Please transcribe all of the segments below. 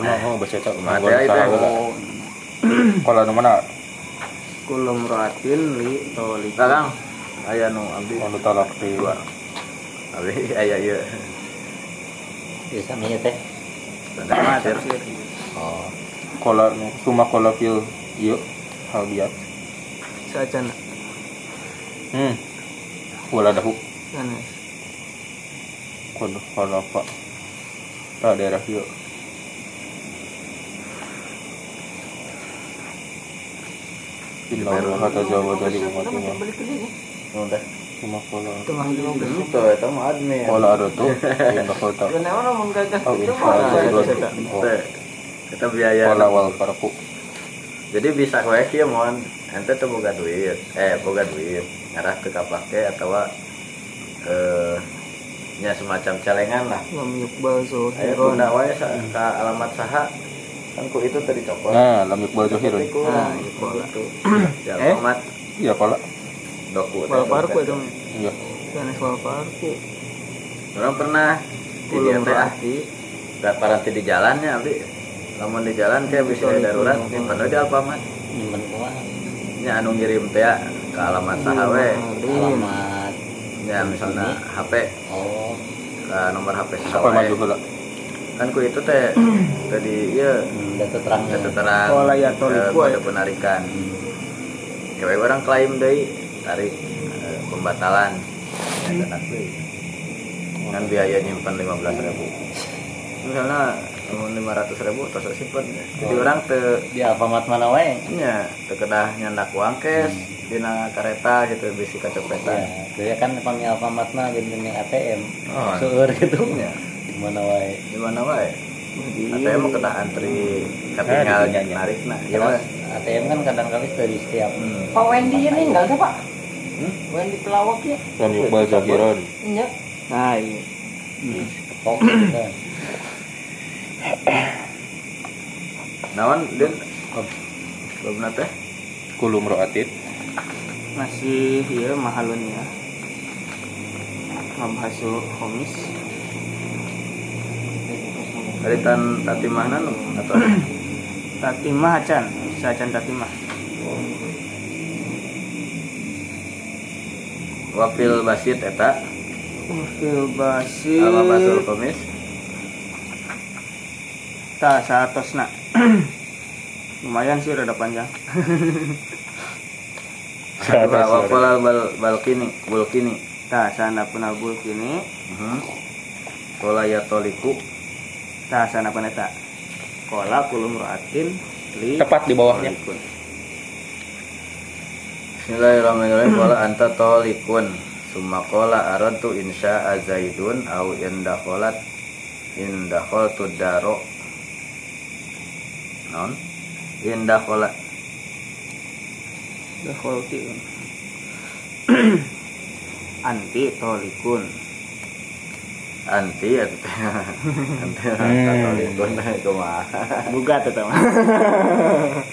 Iya, aja itu. Oh, Kalau nu mana? kulum ratin li tolik. Kakang. Aya nu abdi. Anu talak di Dua. Abdi aya ieu. Di sami teh. Tanda masir. Oh. kola nu suma kola fil ieu hal. Sajana. Hmm. Wala dahu Sanes. kod kola apa? Tak daerah ieu. Allah kola. Tengah lima belas. Itu mah admin. Kola ada tuh. Oh, itu. Oh. Kita biaya. Kola wal farku. Jadi bisa kowe kieu mon. Ente teu boga duit. Eh, boga duit. Ngarah teu kapake atawa eh nya semacam celengan lah. Lam yukbal Ayo guna wae alamat saha. Kan ku itu tadi copot. Nah, lam yukbal zohirun. Nah, itu pola. Itu. Ya, Eh? alamat Iya kola. doku. Wal parku itu. Iya. Sanes wal parku. Orang pernah di DP ah. Gak paranti di jalannya abdi. Lamun di jalan kayak bisa darurat nih padahal di Alfamart. Nyimpen kumaha? Nya anu ngirim teh ya, ke alamat saha we. Alamat. Ya misalnya HP Oh. ke nomor HP saha Apa maju? Kan ku itu teh tadi ieu Hmm, data terangnya. data terang. Pola ya, eh, toliku, kode ya. penarikan. Kayak orang klaim deui tarik eh, pembatalan. Ya deui. Kan biaya nyimpan 15.000. Misalnya lamun 500.000 tos simpen. Jadi orang teu Di Alfamart mana wae? nya teu kedah nyandak uang cash dina kereta gitu bisi Ya, kacopetan. itu ya kan pami Alfamart mah yang ATM. Oh. Seueur gitu. Ya, Di mana wae? di mana wae? Mau kedah antri ketinggal narik nah. Ya mah. ATM kan kadang kali dari setiap Hmm. Pak Wendy ini enggak sih Pak? Wendy pelawak ya? Lam yukbal zohirun. Iya. Nah, iya. Naon den belum nate Kulum ro'atit. masih ya mahalun ya. Mabhasul khomis. Karitan tatimahna nu atau Tatimah acan, sacan tatimah. wafil basit eta Fil basit. alma basul komis Ta saatosna. Lumayan sih rada panjang. Saat wa wafal bal balkini bulkini Ta sana penabul kini, Mhm. Kola ya toliku ta sana peneta. Kola kulum raatin li Tepat di bawahnya. tolikun. Bismillahirrahmanirrahim Kola anta tolikun Summa kola aradtu insya azaidun Au indah kolat Indah kol daro Non Indah kolat Dakholti. Anti tolikun. Anti ya Anti tolikun Kumaha Buka tuh teman.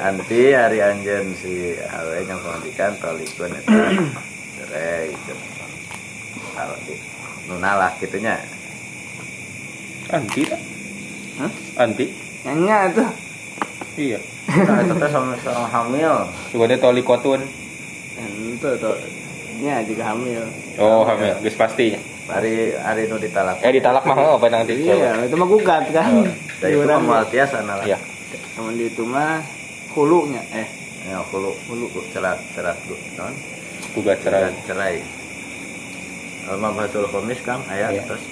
Anti hari anjen si awe yang pendidikan tolikun itu cerai. Kalau di nunalah gitunya Anti tak? Hah? Anti? Nyanyi tuh. Iya. Nah itu teh sama sama hamil Coba deh toli kotun. Itu tuh. Nya juga hamil. Oh, hamil. Geus pasti. Hari hari nu ditalak Eh ditalak mah apa nanti? Iya, itu mah gugat kan. dari itu mah tiasa nala Iya. Temen di itu mah hulunya eh ya hulu hulu cerat cerat non Gugat cerai. cerai alma bahasul komis kang ayat Iya. terus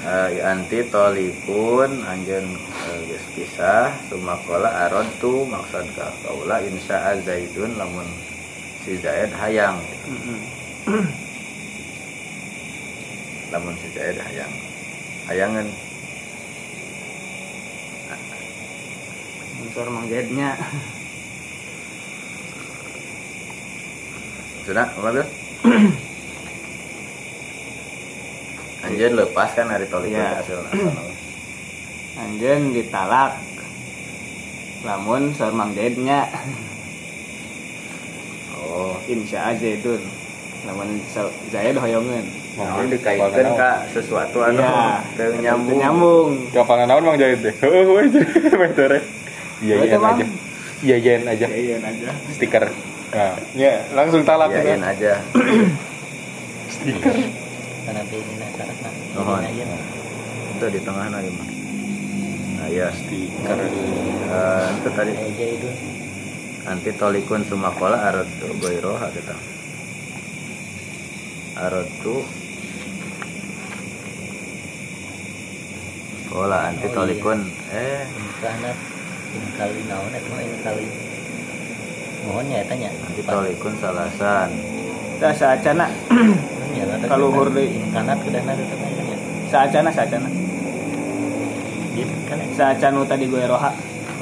Eh, anti tolikun anjen eh, geus kisah sumakola arod tu maksud ka kaula insya zaidun lamun si Zaid hayang gitu. si Zaid hayang hayangan. Unsur manggetnya. sudah apa tuh anjeun lepas kan hari Iya. hasilna anjen ditalak. Lamun seur mang Zaidnya oh. Insya aja itu lamun so- Zaid hoyongan Nah, dikaitkan kak sesuatu anu Iya. teu nyambung nyambung Kapan naon Mang Jahit deh. Heuh we bener. Iya Betul, iya Bang. aja. Iya iya aja. iya aja Stiker. Nah, ya langsung talak Iyain kita. aja Stiker. karena ini ini aja itu di tengah lagi mah nah ya Stiker. Eh, itu tadi aja itu anti tolikun sumakola aratu goiroha kita aratu kola anti Oh, iya. tolikun eh. Karena ini kali naon itu mah ini kali mohon ya tanya. Anti tolikun salasan. Tah saacana ya Kaluhur deui. kanat kedah nade tanya saacana saacana gitu kan ya? Saacanu tadi gue roha.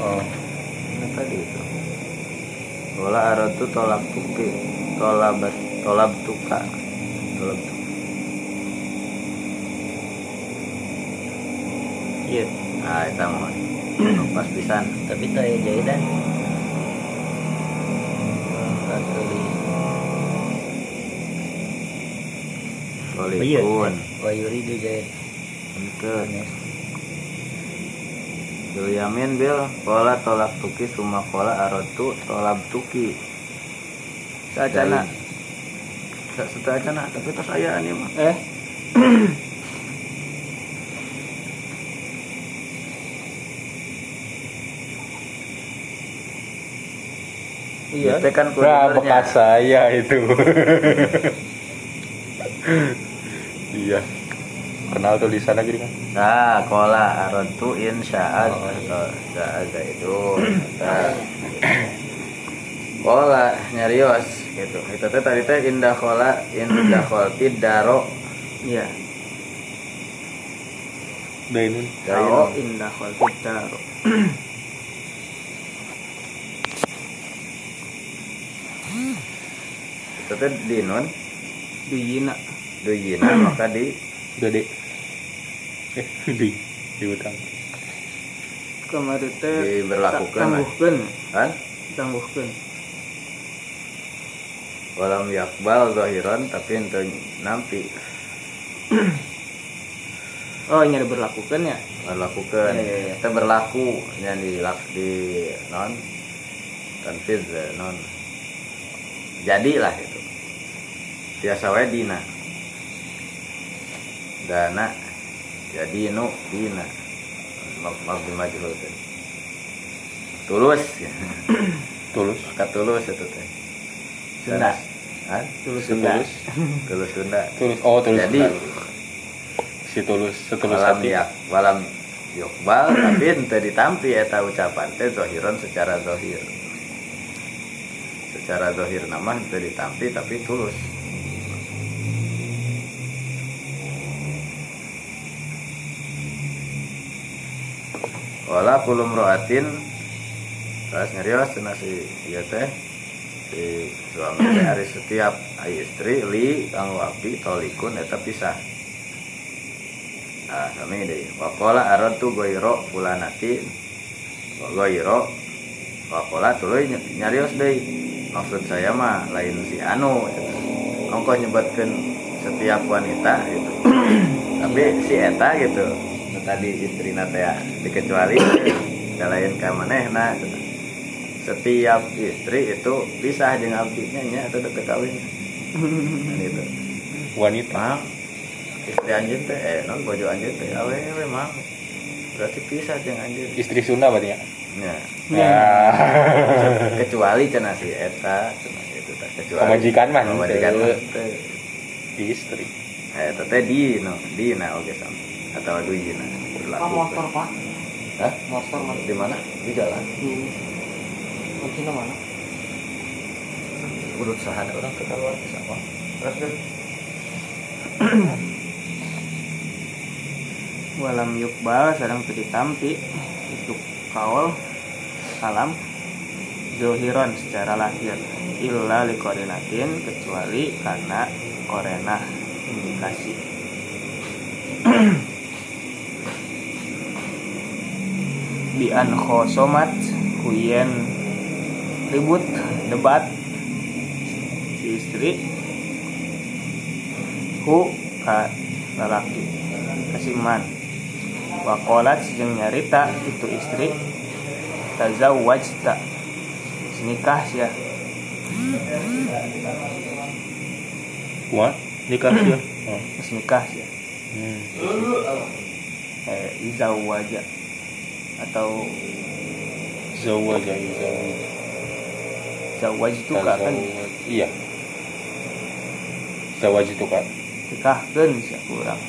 Oh tadi itu. Kola aratu tolak tuki tolabat tolab tuka tuka iya. Nah itu mah pas pisan. Tapi tuh ya jahitan Rasuli Iya, tolikun wa yuridu jahit Ente. Bil yamin bil kola tolak tuki suma kola arotu tolab tuki. Saacana Setelah acana tapi tas aya ini mah. eh iya Itu kan Nah, bekas saya itu. iya. Kenal tulisannya jadi kan. Nah, kola arotu insya'at Oh, sya'at itu. Nah. Kola nyarios gitu. Itu teh tadi teh indah kola indah kolti daro iya. Ini. Tao indah wal fitaro Itu teh di non duyina. Duyina maka di? Deh. Eh, di di utang. kemarin teh tangguhkeun kan tangguhkeun walam yakbal zahiran tapi ente nampi. Oh ini ada berlakukan ya? Berlakukan. Iya, iya, iya. kita berlaku yang di di non tanfiz eh, non. Jadilah itu. Biasa wae dina. Dana jadi nu dina. Mak mak majhul tulus. Tulus. maka tulus itu teh Sunda. Hah? tulus. Sunda tulus Sunda Tulus. Oh, tulus. Jadi- si tulus, setulus walam hati. yak walam yukbal tapi ente ditampi eta ucapan teh zohiron secara zohir secara zohir nama ente ditampi tapi tulus Wala kulum roatin Terus nyerios cenah si ieu teh si suami hari setiap istri li kang wapi tolikun eta pisah kami deh. Wakola arotu goiro bulanatin. Goiro. Wakola tuluy ny- nyarios deh. Maksud saya mah lain si Anu. Gitu. Ongko nyebutkan setiap wanita gitu. Tapi si Eta gitu. Tadi istri teh ya, dikecuali lain ka manehna gitu. Setiap istri itu pisah jeung abdinya nya atau teu kawin. Gitu. Wanita. Mang, istri anjing teh, eh non bojo anjing teh, awewe mang. Berarti pisah jeung anjing. Istri Sunda berarti ya. Ya. Nah. Kecuali cenah si eta, cenah itu teh kecuali. Pemajikan mah, Pemajikan mah. Istri. Eh eta teh di no, di na oge sam. Atau duyina berlaku. Pak motor pak Hah? motor mana Di mana? Di jalan. di kuncinya mana? Urut sahana orang ke keluar ke. Terus kan walam yukbal sareng teu ditampi itu kaul salam zohiron secara lahir. Illa likorinatin kecuali karena korena indikasi. Bi an khosomat kuyen ribut debat si istri hu ka lalaki kasiman wakolat jeung nyarita itu istri tazawwajta nikah sia Kuat nikah sih. Oh. Geus nikah sia Hmm. eh izawwaja atau Zawaja zawaja. Zawaj itu kan Tazawwaj. Iya. Zawaj itu kan? nikahkeun sia kurang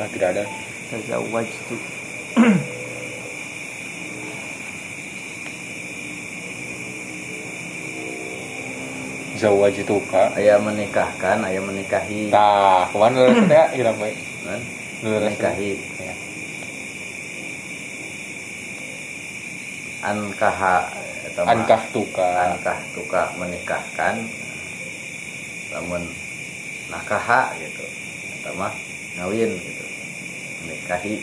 Ah, tidak ada. tazawwaj itu Zawaj itu kan? Ayah menikahkan, ayah menikahi. Tah, ke mana lu teh hilang bae. Kan? Leres teh. Menikahi. Ya. Ankaha. Ankah tuka. ankah tuka menikahkan namun nakaha gitu. Eta mah ngawin gitu. Menikahi.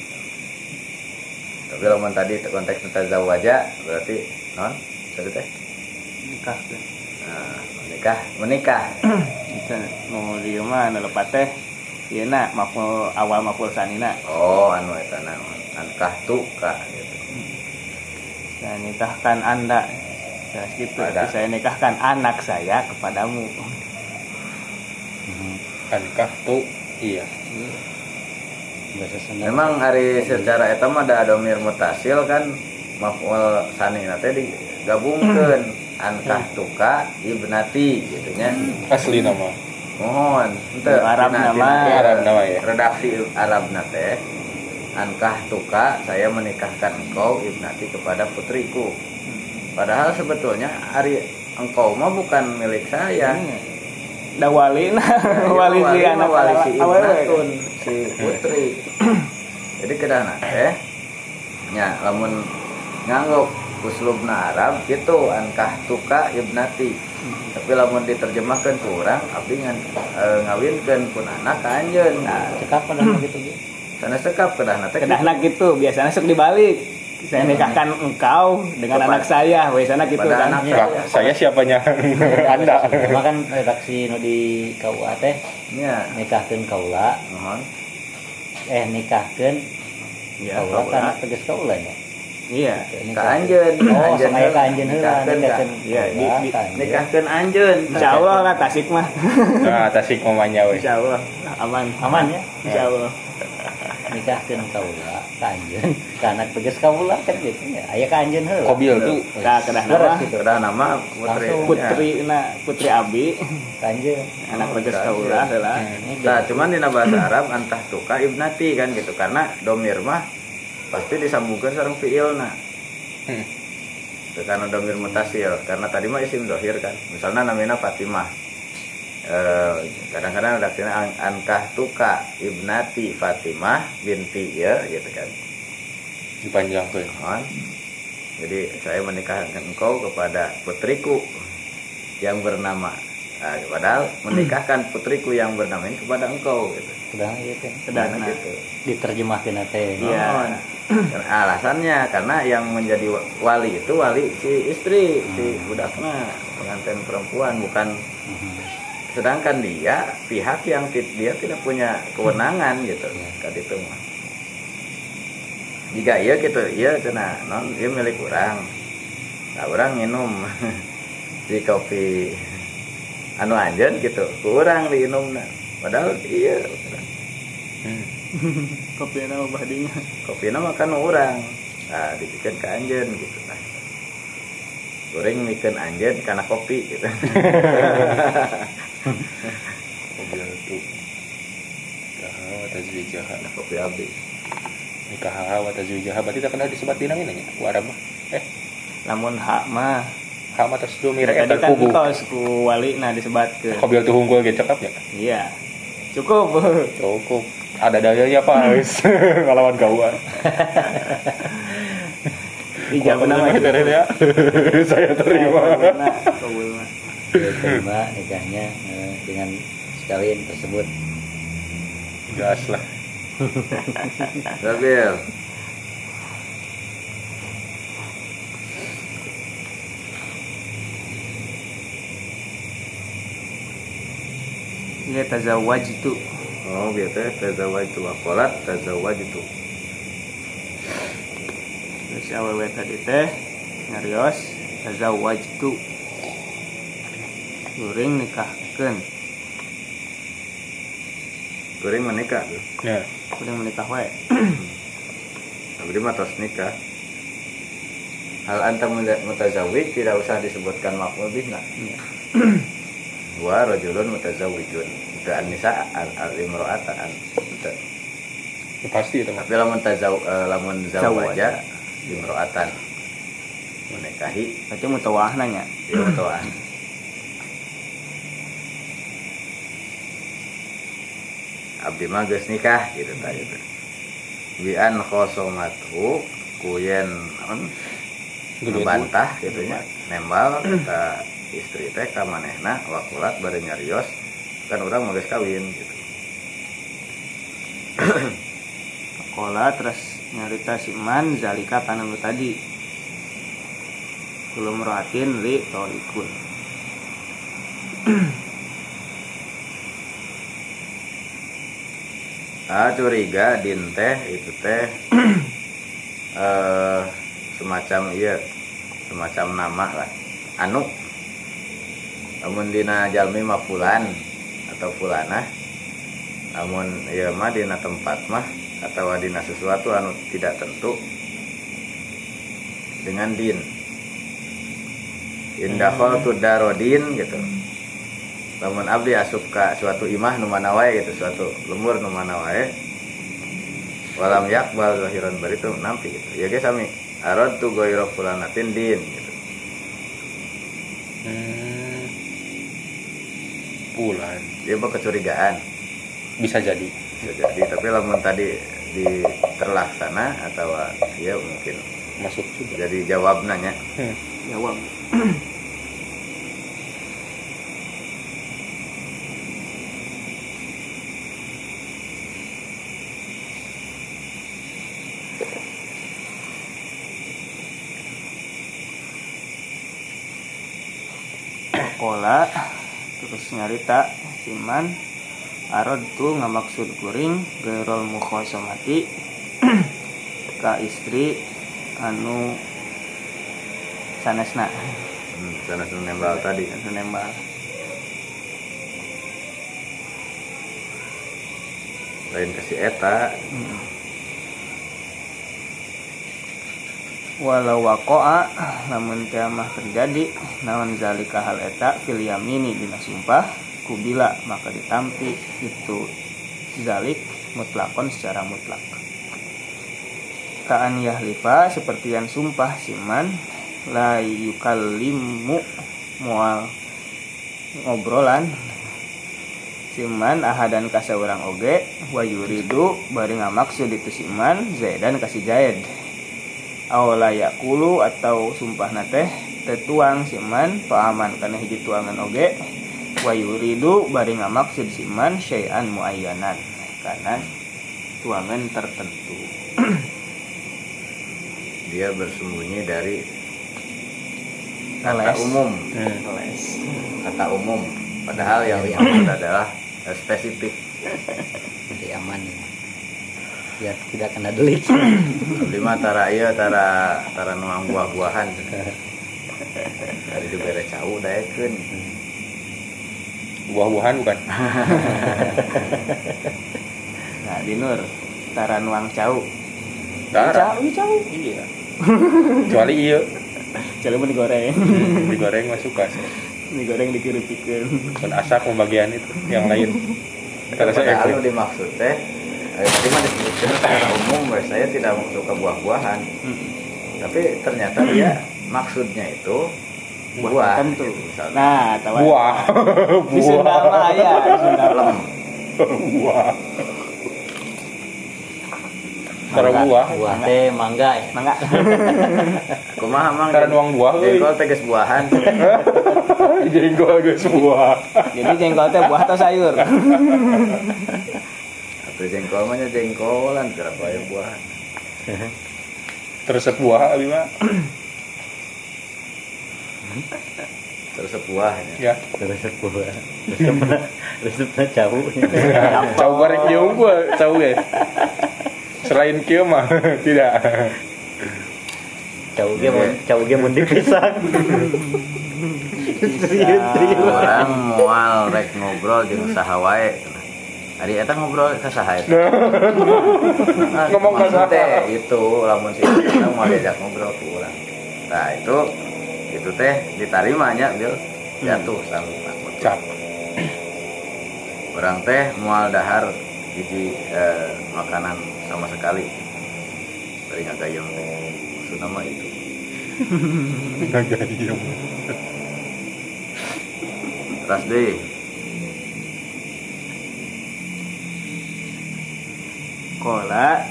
Tapi lamun tadi konteks tazawaja berarti non? Tadi teh nikahkeun nah, menikah menikah. Bisa. Nu dieu mah nu lepat teh ieu na maful awal maful sanina oh anu eta naon ankah tuka gitu saya nikahkan anda saya gitu saya nikahkan anak saya kepadamu. Ankah tu? Iya. Bahasa Sunda. memang hari secara eta mah ada domir mutasil kan maful sanina teh digabungkeun ankah tuka ibnati gitu nya Asli nama. mohon ente Arab nama. tina- Arab nama ya. redaksi Arab teh ankah tuka saya menikahkan engkau ibnati kepada putriku. Padahal sebetulnya hari engkau mah bukan milik saya. Da wali na wali si anak wali si ibnatun si putri. Jadi kedana teh nya lamun ngangguk uslubna Arab gitu ankah tuka ibnati. Tapi lamun diterjemahkan kurang abdi ngan e, ngawinkeun pun anak ka anjeun. Nah Cekap pada begitu gitu. Sana sekap kedahna teh. Kedahna gitu biasanya sok dibalik. Saya nikahkan engkau dengan Kepada- anak saya biasanya gitu Pada kan. anak Lah, saya. Siapanya? Anda. Cuma kan redaksi nu di KUA teh. Nya nikahkeun kaula. Mohon. Eh nikahkeun ya kaula kan tegas kaula nya. iya ka anjeun. Oh, Anjeun sama aya ka heula. Nikahkeun Iya, nikahkeun anjeun. Insya Allah lah tasik mah. Nah, tasik mamanya weh. insya Allah. Aman. Aman ya? Insya Allah nikahkeun kaula ka anjeun ka anak tegas kaula kan gitu ya. Aya ka anjeun heula. Kobil tuh Ka kedahna Beres mah gitu. kedah nama putri putri na putri abi. Ka anjeun anak tegas ka kaulah adalah Nah, cuman di bahasa Arab antah tuka ibnati kan gitu. Karena domir mah pasti disambungkan sareng fiilna. Hmm. Karena domir mutasil. Karena tadi mah isim dohir kan. Misalnya namanya Fatimah. Eh, kadang-kadang redaksinya an- ankah tuka ibnati Fatimah binti ya gitu kan. dipanjangkeun. Mohon. Jadi saya menikahkan engkau kepada putriku yang bernama Nah, padahal menikahkan putriku yang bernama ini kepada engkau gitu. udah gitu Kedahna. gitu. diterjemahkeun teh Iya. Karena alasannya karena yang menjadi wa- wali itu wali si istri, si budakna, pengantin perempuan bukan Mhm. Sedangkan dia pihak yang dia tidak punya kewenangan gitu. Kan itu mah. Jika iya gitu, iya cenah non dia milik orang. Nah, orang minum di kopi anu anjeun gitu, kurang diinumna. Padahal iya Hmm. kopi nama badinya kopi nama kan orang nah dibikin ke anjen gitu nah goreng bikin anjen karena kopi gitu tazwijaha. Nah, kopi berarti tak ini. Ku Arab mah. Eh, hak mah mah terus eta kan ku wali nah ge iya cukup Cukup. Ada dayanya Pak. Ngelawan kawan. Wah, terus ya. Saya terima. Dia terima nikahnya eh, dengan sekalian tersebut gas lah Sabil. Iya tazawaj itu. Oh, biasa tazawwajtu wa qalat tazawwajtu. Terus awewe tadi teh nyarios tazawaj itu. Guring nikahkeun. Kuring menikah. ya Kuring menikah wae. Abdi mah tos nikah. Hal anta mutazawwij tidak usah disebutkan maf'ul bihna. Iya. Wa rajulun mutazawwijun. Itu an-nisa al-imra'ata an. Itu. Ya, pasti itu Tapi lamun tazaw eh, lamun zawaja imra'atan menikahi Berarti mutawah nanya. ya mutuan. Abdi mah geus nikah gitu tadi teh. Bi an khosomathu kuyen naon ngebantah gitu nya nembal ka istri teh ka manehna wakulat bari nyarios kan urang mah geus kawin gitu. Kola terus nyarita si man zalika kana nu tadi. Belum rohatin li tolikun. Ah curiga din teh itu teh. Eh semacam iya semacam nama lah. Anu? Namun dina jalmi mah fulan atau fulanah. Namun iya mah dina tempat mah atau dina sesuatu anu tidak tentu dengan din. Indahol tu darodin gitu. Lamun abdi asup ka suatu imah nu mana wae gitu suatu lemur nu mana wae walam yakbal zahiran baritu nampi gitu. Ya guys sami arad tu goiro fulanatin din gitu. Hmm. bulan. Dia mah kecurigaan. Bisa jadi jadi tapi lamun tadi di terlaksana atau ya mungkin masuk juga jadi jawab nanya hmm. Jawab. Kola terus nyarita siman arad tu ngamaksud kuring gerol mukhosomati ka istri anu sanesna. Hmm, sana nembal tadi. Anu nembal. Lain kasih eta. Walau wakoa namun kiamah terjadi. Naon zalika hal eta fil yamini dina sumpah kubila maka ditampi itu zalik mutlakon secara mutlak. Kaan yahlifa seperti yang sumpah siman la yukallimu mual ngobrolan. Siman ahadan kasa orang oge wa yuridu bari ngamaksud itu siman zaidan kasih zaid awala yakulu atau sumpah teh tetuang siman paaman karena hiji tuangan oge wa yuridu bari ngamaksud siman syai'an muayyanan. Karena tuangan tertentu. Dia bersembunyi dari kata umum. Hmm. Kata umum. Padahal yang dimaksud adalah eh, spesifik. Jadi aman ya. Biar tidak kena delik. mah tara ieu tara tara nuang buah-buahan. Dari dibere cau daekeun buah-buahan bukan? Nah di nur tara nuang cau Tara. cau cau iya. Kecuali iya. Cau pun digoreng. Hmm, digoreng mah suka sih. Digoreng dikiripikeun dan asak pembagian itu yang lain. Kata saya efek dimaksud teh eh, tadi mah disebutkan secara umum bahwa saya tidak suka buah-buahan. Hmm. tapi ternyata dia maksudnya itu buah tertentu gitu, misalnya. nah tahu buah. Di Sunda mah ya di Sunda Lem. buah. Tara buah. Buah teh mangga ya. mangga. Kumaha mang? Tara nuang buah euy. jengkol teges buahan. Jengkol geus buah. Jadi jengkol teh buah atau sayur? Tuh jengkol mah jengkolan kira bae buah. Terus sebuah abi mah. Terus sebuah. Ya. terus sebuah resepna resepna jauh Cau bareng jauh gua, cau ya. Selain kieu mah tidak. jauh ge mun jauh ge mun dipisah serius serius Orang moal rek ngobrol jeung saha wae. Ari eta ngobrol ka saha eta? Ngomong ka saha? Itu lamun si kita mau diajak ngobrol ke urang. Nah, itu itu teh ditarimanya bil jatuh sang takut. Cap. Orang teh mual dahar hiji eh, makanan sama sekali. Dari ngagayem teh. Maksud nama itu. Ngagayem. Ras deh. kola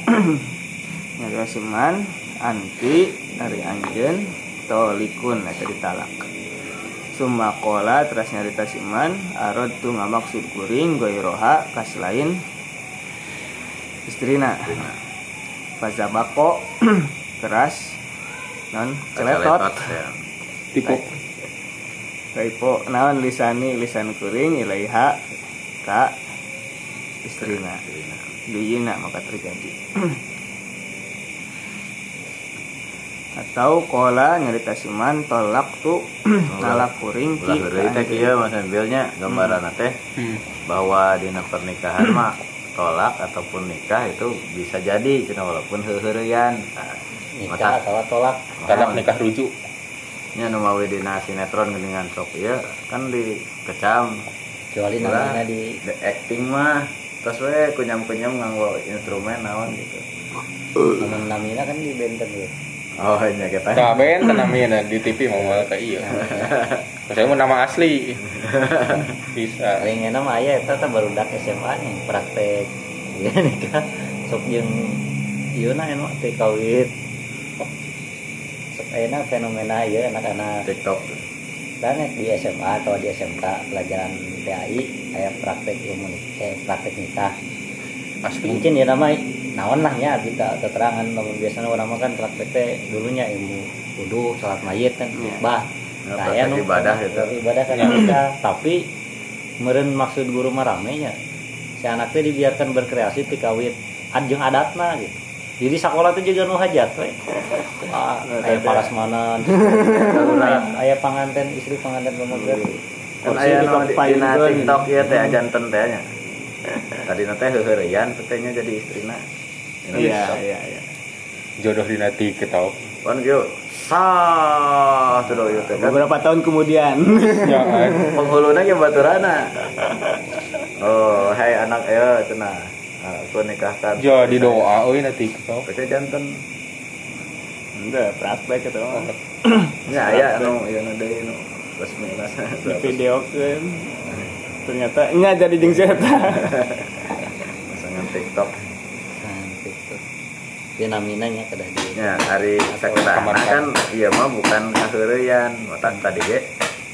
nyari siman anti dari anjen tolikun eta ditalak. Summa kola terus nyarita siman arod tu ngamaksud kuring goiroha kas lain istrina. Pazabako keras non celetot. Ya. Tipu. Kaipo naon lisani lisan kuring ilaiha ka istrina. Duyina maka terjadi atau kola nyarita siman tolak tu nalak kuring ki kieu Mas Embilnya gambaran teh Hmm. bahwa di pernikahan mah tolak ataupun nikah itu bisa jadi cenah walaupun heureuyan. Nah, nikah atau tolak Talak nikah rujuk. nya nu mawi dina sinetron geuningan sok ieu kan dikecam kecuali namanya di the acting mah terus we kunyam-kunyam nganggo instrumen naon gitu. namun namina kan di benten ya Oh, nya kita. Nah, ben namanya di TV mau malah kayak iya. Saya mau nama asli. Bisa. enak mah aya eta teh baru dak SMA nya praktek ya nikah sok jeung ieu na anu teh kawit sok enak fenomena ieu anak-anak TikTok. dan di SMA atau di SMK pelajaran PAI kayak praktek ilmu eh, praktek nikah Asli. mungkin ya nama naon lah ya kita keterangan namun biasanya orang mah kan praktek teh dulunya ilmu wudhu salat mayit kan Iya. bah Ya, Nah, ya, nu- ibadah gitu. ibadah kan kita tapi meren maksud guru mah ramenya si anaknya dibiarkan berkreasi ti kawit adjeng adatna gitu jadi sekolah tuh juga nu hajat we. ah, aya parasmanan aya, aya panganten istri panganten pemegat Kan Kursi aya di nu di. TikTok ieu teh ajanten teh nya. Tadi teh heureuyan tetenya jadi istrina. Iya iya iya Jodoh di nanti ketok. Kan sah tuh ieu teh kan. beberapa tahun kemudian Jangan. penghuluna ge baturana. Oh, hai anak aya cenah. Ah, Aku nikahkan. Jadi doa euy nanti ketok. Pakai janten. udah praktek itu. Ya aya anu ieu nu deui nu resmi lah. di video kan ternyata nya jadi jeung zeta Pasangan TikTok. Cantik tuh dia naminanya kedah di Ya, hari seksana kan iya mah bukan kaheureyan, otak tadi ge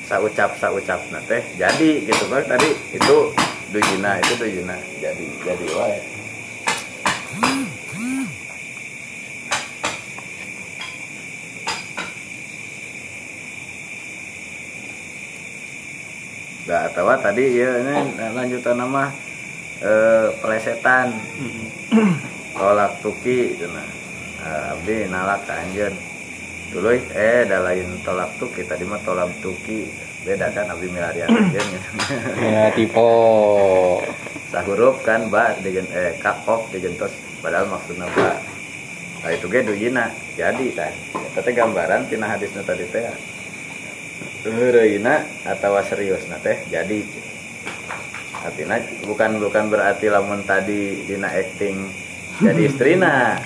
saucap saucap teh jadi gitu kan tadi itu dujina itu dujina jadi jadi wae. Nah, atau tadi ya ini lanjutan nama eh, pelesetan tolak tuki gitu nah. Eh, abdi nalak ka anjeun. Dulu eh da lain tolak tuki tadi mah tolak tuki beda kan abdi milarian anjeun Ya tipe. sahurup kan ba digen eh kakof digentos. Padahal maksudna ba. Nah itu ge dujina jadi kan. Eta gambaran tina hadisna tadi teh. Heureuyna atawa seriusna teh jadi. Artinya bukan bukan berarti lamun tadi dina acting jadi istrina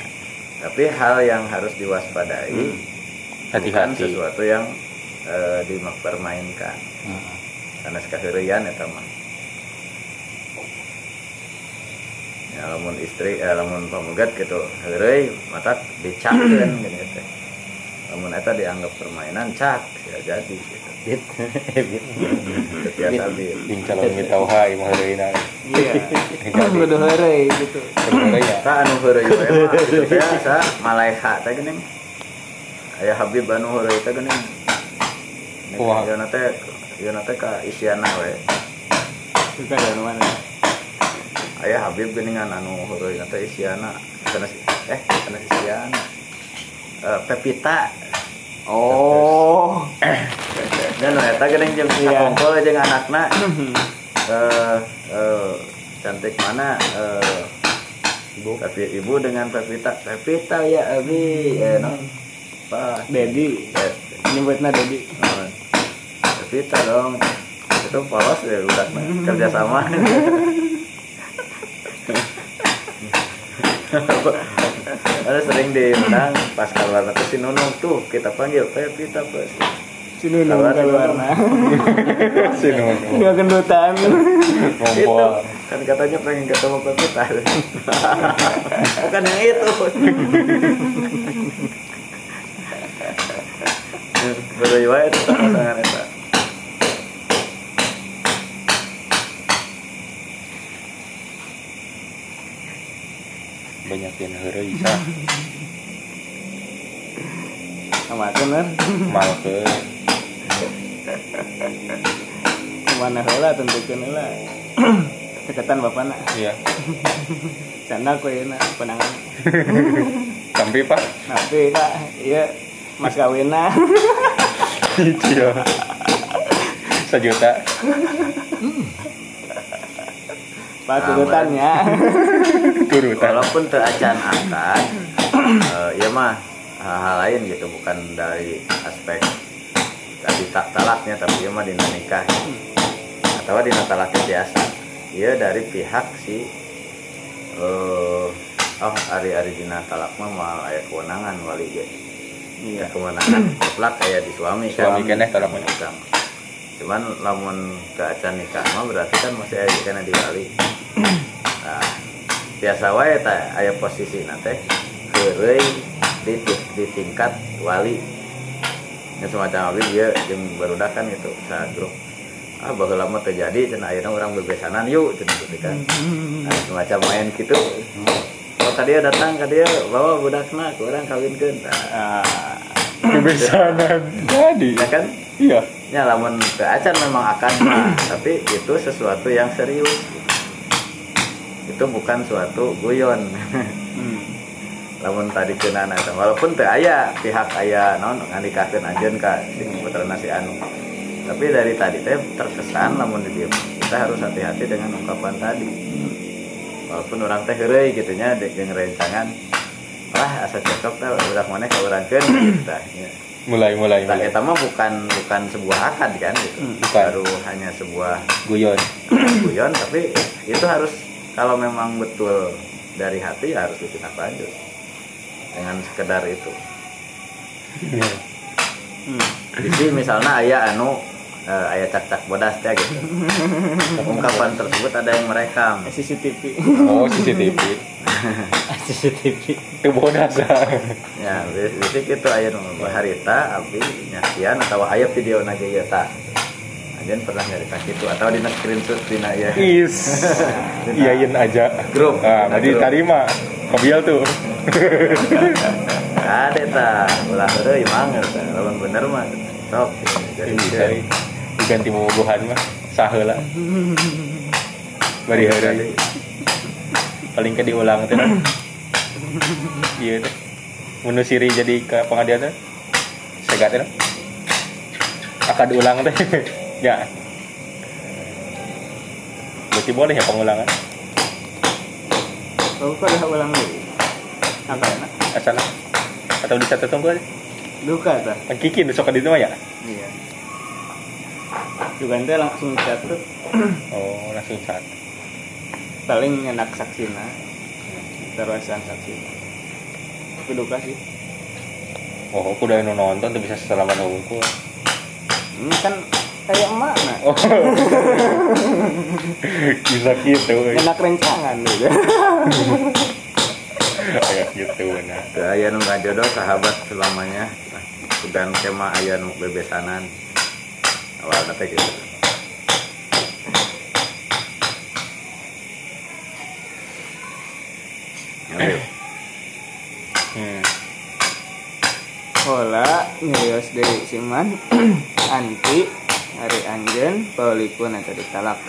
tapi hal yang harus diwaspadai bukan Hati-hati. sesuatu yang eh, dipermainkan. Karena sekahirian eta mah ya lamun istri eh, lamun pamugat gitu heureuy mata dicakeun gitu teh lamun mun eta dianggap permainan cak ya jadi gitu. bit bit Biasa bit. Jeung calon mitauha ieu mah heureuna. iya kudu heureuy gitu Sebenarnya ya. Sa anu heureuy we mah itu teh sa malaiha teh geuning. Aya Habib anu heureuy teh geuning. Wah. Ieu teh ieu teh ka isiana we. suka dari mana Aya Habib geuningan anu heureuy teh si- eh kana isiana. Eh Pepita oh. Dan eta geuning jeung Iya. sakongkol jeung anakna eh eh cantik mana? Eh ibu tapi ibu dengan Pepita Pepita ya Abi. Eh no? Pak Dedi. Eh, nyebutnya Dedi. Eh, Pepita dong. Itu polos ya udah kerja sama ada sering diundang pas keluar nanti si Nunung tuh kita panggil Pepita pas sini nunggu keluarna Sinu. nggak gendutan. Itu kan katanya pengen ketemu Pepita bukan yang itu. Wae itu eta Banyak yang heureuy sa. sama bener Malkeun. mana heula tentukeun heula deketan bapakna Iya. canda ku ieu penangan Sampai Pak. tapi kak iya mas kawinna Iya. Sejuta. Pak turutannya Turutan. walaupun teu acan akan eh, ya mah hal-hal lain gitu bukan dari aspek tadi tak talaknya tapi ya mah dina nikah. Atau dina talaknya biasa. Ya dari pihak si eh oh ari ari dina talak mah mal aya kewenangan wali ge. Iya. Ya kewenangan mutlak kayak di suami Suami keneh talak mah. Bukan. Cuman lamun ke acan nikah mah berarti kan masih aya kana di wali nah, biasa wae ta aya posisi nate heureuy di, ti- di tingkat wali. Yang semacam abdi dia jeung barudak kan gitu sa grup. Ah baheula mah terjadi cenah ayeuna urang bebesanan yuk cenah gitu kan nah, semacam main gitu. Oh dia datang ka dia bawa budakna ke urang kawinkeun nah, Ah, Kebesanan. Jadi. ya kan? Iya. Ya lamun ke acan memang akan mah tapi itu sesuatu yang serius. Itu bukan suatu guyon. Hmm. lamun tadi kenana walaupun teu aya pihak aya non ngandikakeun anjeun ka si putrana si anu. Tapi dari tadi teh terkesan lamun di kita harus hati-hati dengan ungkapan tadi. Walaupun orang teh heureuy gitu nya jeung rencangan lah asa cocok teh udah mana ka urangkeun gitu tah nya. Mulai mulai mulai. eta mah bukan bukan sebuah akad kan gitu. Hmm, bukan. Baru hanya sebuah Guyon. guyon tapi itu harus kalau memang betul dari hati ya harus ditindaklanjut dengan sekedar itu. Hmm. Jadi misalnya ayah anu eh, ayah cak-cak bodas teh gitu. Ungkapan tersebut ada yang merekam. CCTV Oh CCTV. CCTV Itu bodas. Ya, jadi gitu ayah harita abdi nyakian atau ayah video nage ieu tah. Ajen pernah nyarita gitu atau di screenshot dina ieu. Is. Iyain aja. Grup. Ah, grup. tarima. Kebial tuh. Ada tah, ulah heureuy mah eta. Lamun bener mah sok. Jadi Bisa diganti bobogohan mah. Saheula. Bari heureuy. Paling ke diulang teh. Iya teh. Mun siri jadi ke pengadilan teh. Segat teh. Akan diulang teh. ya. Berarti boleh ya pengulangan. oh kok udah ulang lagi apa enak Asal atau di satu tunggu aja. Kan Kiki nu sok di itu mah ya. iya juga ente langsung catat Oh, langsung saat. paling enak saksina terusan saksi tapi duka sih Oh, aku udah nonton tuh bisa selamat hukum. ini kan kayak emak nah Oh. bisa gitu. enak rencangan gitu Kayak gitu nah. Teu aya nu jodoh sahabat selamanya. Sugan kema aya nu bebesanan Ayo. Hmm. Hola, nyarios dari Siman Anti Hari Anjen Paulikun atau ditalak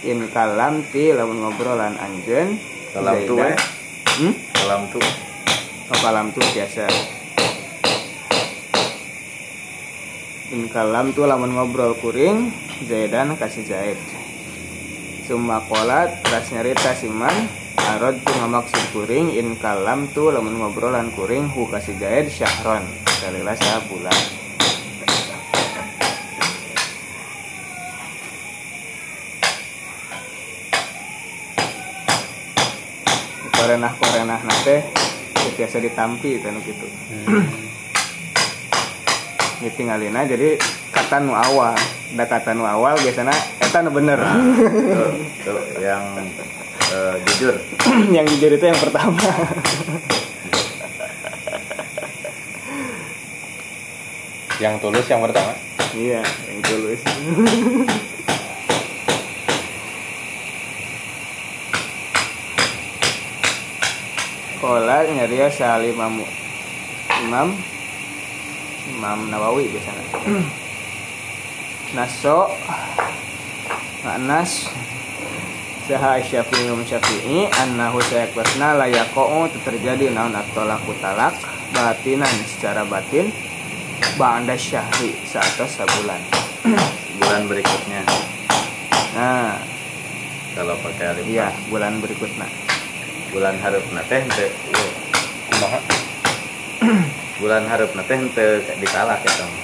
In kalam ti lamun ngobrolan Anjen Kalam tu, Zaidan. eh? Hmm? Kalam tuh Oh, kalam tu biasa In kalam tu lamun ngobrol kuring Zaidan kasih Zaid. Summa kolat Teras nyarita Siman Arod tu ngamaksud kuring In kalam tu lamun ngobrolan kuring Hu kasih Zaid syahron Kalilah bulan korenah korenah nate biasa ditampi dan gitu. Ini tinggalina jadi kata nu awal ada kata nu awal biasanya eta nu bener. Tuh, tuh, yang eh, jujur. Yang jujur itu yang pertama. Yang tulus yang pertama. iya yang tulus. Kola nyariya sali imam imam Nawawi biasanya. Naso Anas Saha Syafi'i Imam Syafi'i Annahu sayaklasna layako'u terjadi naon at-tolaku talak Batinan secara batin Ba'anda syahri Saat sebulan. Bulan berikutnya. Nah. Kalau pakai alif. Iya bulan berikutnya. Bulan harupna teh henteu ieu, Kumaha? Bulan harupna teh henteu ditalak ya tong.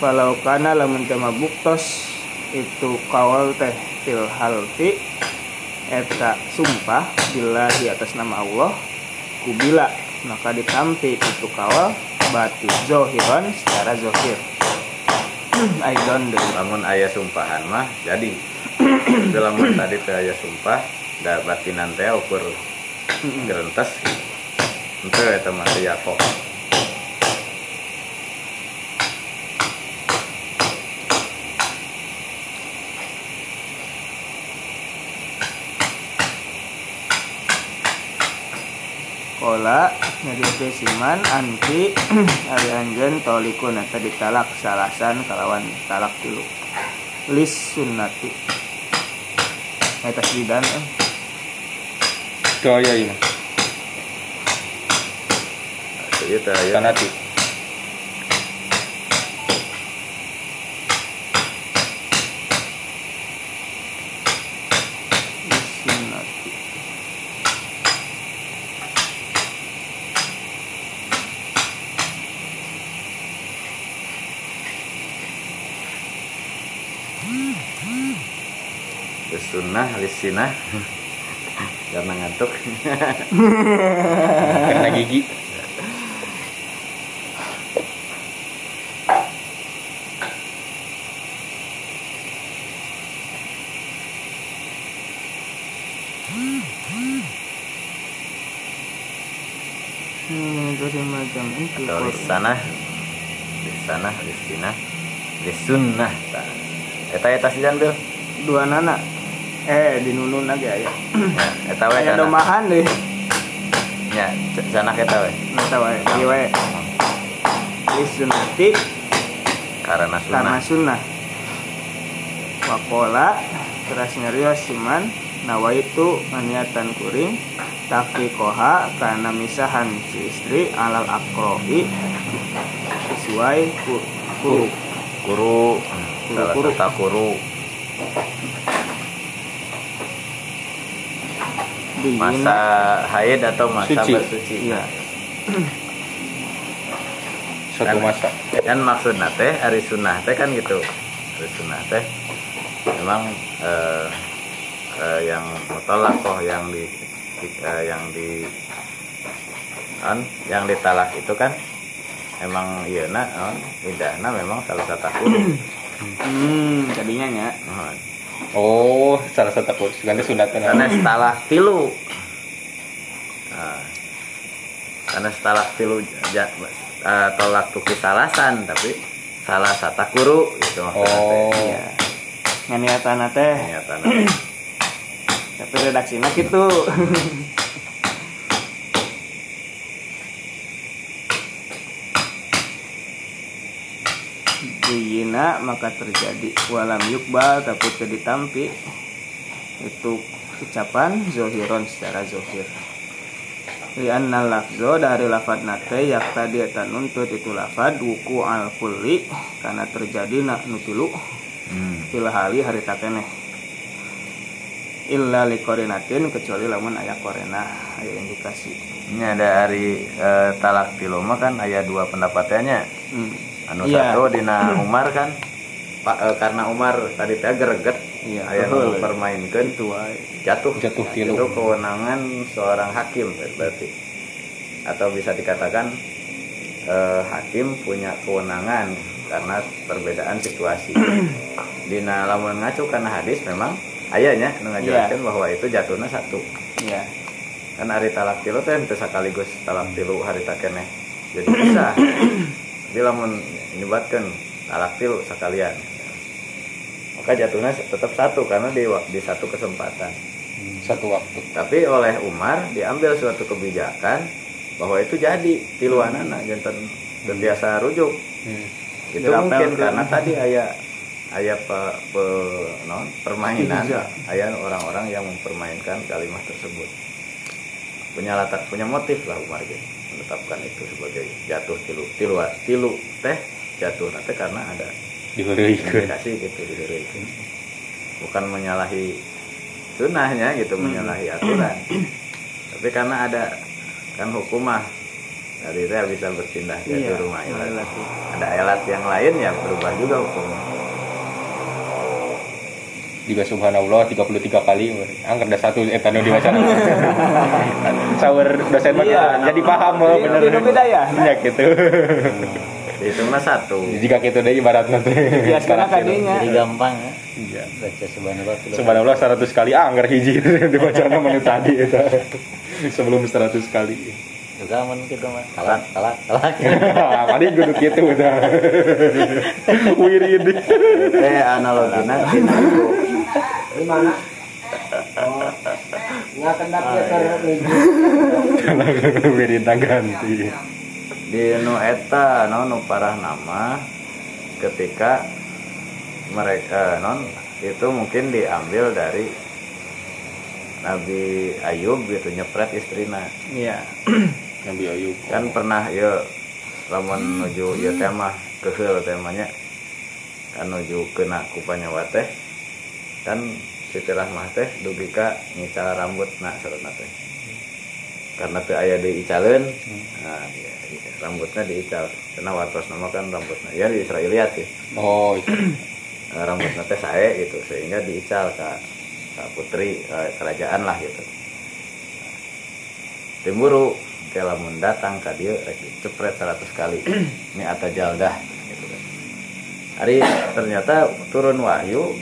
Walau kana lamun tema buktos itu kawal teh fil halfi eta sumpah billahi atas nama Allah kubila maka ditampi itu kawal batu zohiron secara zohir. Aidon deui. lamun aya sumpahan mah jadi. Lamun tadi teh aya sumpah da batinan teh ukur gerentes henteu eta mah teh yakok Kola nyari siman anti ari anjen tolikun eta ditalak salasan kalawan talak tilu lis sunnati. Eta sidan eh. Itu aya ieu mah. ieu teh aya Sanati. lis sunnati Geus sunnah lisinah karena ngantuk. Karena gigi. hmm, dari macam itu atau Kor- lisanah lisanah lisinah lisunnah Tah. eta eta sidan bil? Dua nana eh di nunun lagi ya ya eta we kayak kana domahan deh. Nya c- sanak eta we nata wae ieu wae. Sunnati karena karena sunnah. Sunnah. Wakola teras nyarios siman nawaitu maniatan kuring tapi koha karena misahan si istri alal akrohi sesuai ku kuru. Salah Kuru. kata kuru di masa haid atau masa Suci. bersuci. Iya. Satu Kan- masa. kan maksudna teh ari sunnah teh kan gitu. Ari sunnah teh memang eh, eh, yang mutolak kok yang di, di- eh, yang di kan yang ditalak itu kan emang iya na non idahna memang salah satu. Hmm tadinya nya. Nah, Oh, salah satu aku ganti sunat kan. karena talak tilu Nah, karena setelah tilu ja, eh, tolak tuki salasan tapi salah satakuru gitu maksudnya teh. Oh. Iya. Nganiatan teh, Niatan. tapi redaksinya gitu. Maka terjadi walam yukbal tapi teu ditampi itu ucapan zohiron secara zohir lianna lafzo dari lafad nate yak tadi eta nuntut itu lafad wuku al kulli karena terjadi nak nutilu Hmm. hari takeneh illa li korinatin kecuali lamun aya korena aya indikasi Ini ada hari eh, talak tilu mah kan aya dua pendapatannya. hmm. Anu Iya. satu dina Umar kan? Pak eh, karena Umar tadi teh greget Iya, aya betul. nu permainkeun itu wae. Jatuh. Jatuh tilu. itu kewenangan seorang hakim berarti. Atau bisa dikatakan eh, hakim punya kewenangan karena perbedaan situasi. Dina lamun ngacu karena hadis memang ayahnya nu ngajelaskeun Iya. bahwa itu jatuhnya satu. Iya. Kan hari talak tilu teh itu sekaligus talak tilu hari keneh. Jadi bisa jadi lamun nyebatkan talak tilu sekalian. Maka jatuhnya tetap satu karena di di satu kesempatan. Satu waktu. tapi oleh Umar diambil suatu kebijakan bahwa itu jadi tiluanana jantan biasa rujuk. Hmm. itu mungkin ke- karena tadi ayah ayah pe, pe- non, permainan. Iya. ayah orang-orang yang mempermainkan kalimat tersebut. Punya latar punya motif lah Umar gitu menetapkan itu sebagai jatuh tilu tilu tilu teh jatuh nanti karena ada indikasi gitu di itu bukan menyalahi sunnahnya gitu Hmm. menyalahi aturan. Tapi karena ada kan hukumah dari saya bisa berpindah ke Iya, rumah ilat ada alat yang lain ya berubah juga hukumnya juga subhanallah 33 kali angker ada satu eta nu diwaca sawer dosen mah Iya. jadi paham mah Di- bener beda ya? ya gitu Dihitungnya satu jika gitu deh ibarat nanti biasanya kadinya Jadi gampang ya. Iya. Baca subhanallah. subhanallah 100 kali angker hiji dibaca menu tadi itu sebelum 100 kali Juga gitu mah. Talak, talak, talak. Mari kudu kitu udah. Wirid. teh analogina tina itu Di mana? Oh, nggak kendak ya terlibat. Wirid ganti. di nu eta non nu parah nama ketika mereka non itu mungkin diambil dari Nabi Ayub gitu nyepret istrina iya Nabi Ayub. kan pernah ya lamun nuju ya tema kehel temanya kan nuju kena kupanya teh. Kan Siti Rahmah teh dugi ka ngical rambut nak sarana teh. Karena teu aya diicaleun nah ya, ya, rambutnya diical karena wartos nama kan rambutnya ya di Israeliat sih. Oh, itu. Eh, rambutnya teh sae gitu sehingga diical ke ka putri ka kerajaan lah gitu. Timburu kayak lamun datang dieu rek cepret 100 kali. Ini ata jaldah gitu kan. Hari ternyata turun wahyu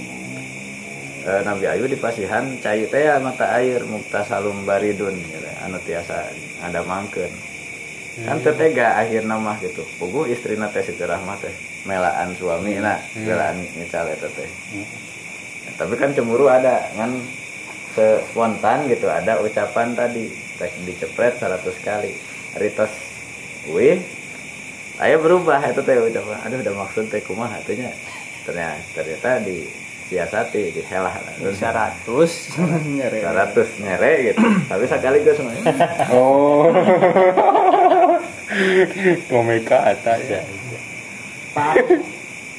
eh, Nabi Ayu di pasihan cai teh mata air muktasalum baridun gitu. anu tiasa ada mangkeun. Kan teu tega akhir nama gitu. Puguh istrina teh Siti Rahmah teh melaan suami na melaan nyecal eta teh. Ya, tapi kan cemburu ada kan spontan gitu ada ucapan tadi tek dicepret 100 kali ritos wih saya berubah itu teh ucapan aduh udah maksud teh kumaha atunya ternyata ternyata di siasati dihelah seratus nyeri 100 nyere gitu tapi sekaligus semuanya Oh. Komeka ata ya. Pak,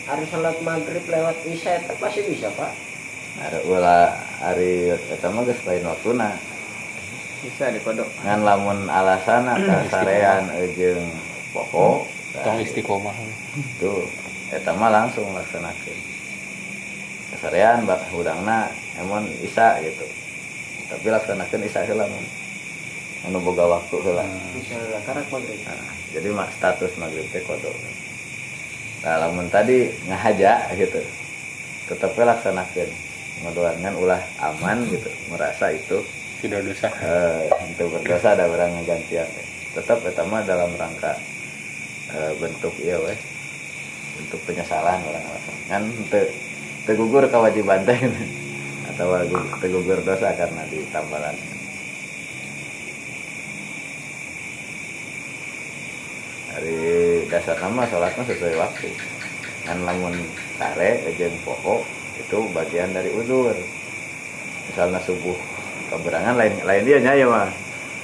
hari sholat maghrib lewat isya itu pasti bisa pak. ada ulah hari eta mah geus lain waktuna bisa dikodok ngan lamun alasana kasarean jeung pokok Tong istiqomah. itu eta mah langsung laksanakeun. Kasarean bak hudangna emon isa gitu. Tapi laksanakeun isa heula mun. Anu boga waktu heula. Bisa maghrib. nah, jadi mak status maghrib teh kodok. Nah lamun tadi ngahaja gitu tetep we laksanakeun. Ngadoangan ulah aman gitu merasa itu sudah dosa Eh, untuk berdosa ada orang gantian tetap pertama dalam rangka eh, bentuk iya weh. Bentuk penyesalan orang alasan kan te, tegugur kewajiban teh. Atau gu- tegugur dosa karena ditambalan dari dasar nama sholatnya sesuai waktu. Kan lamun sare jeung pokok itu bagian dari uzur misalnya subuh keberangan lain lain dia nya ya mah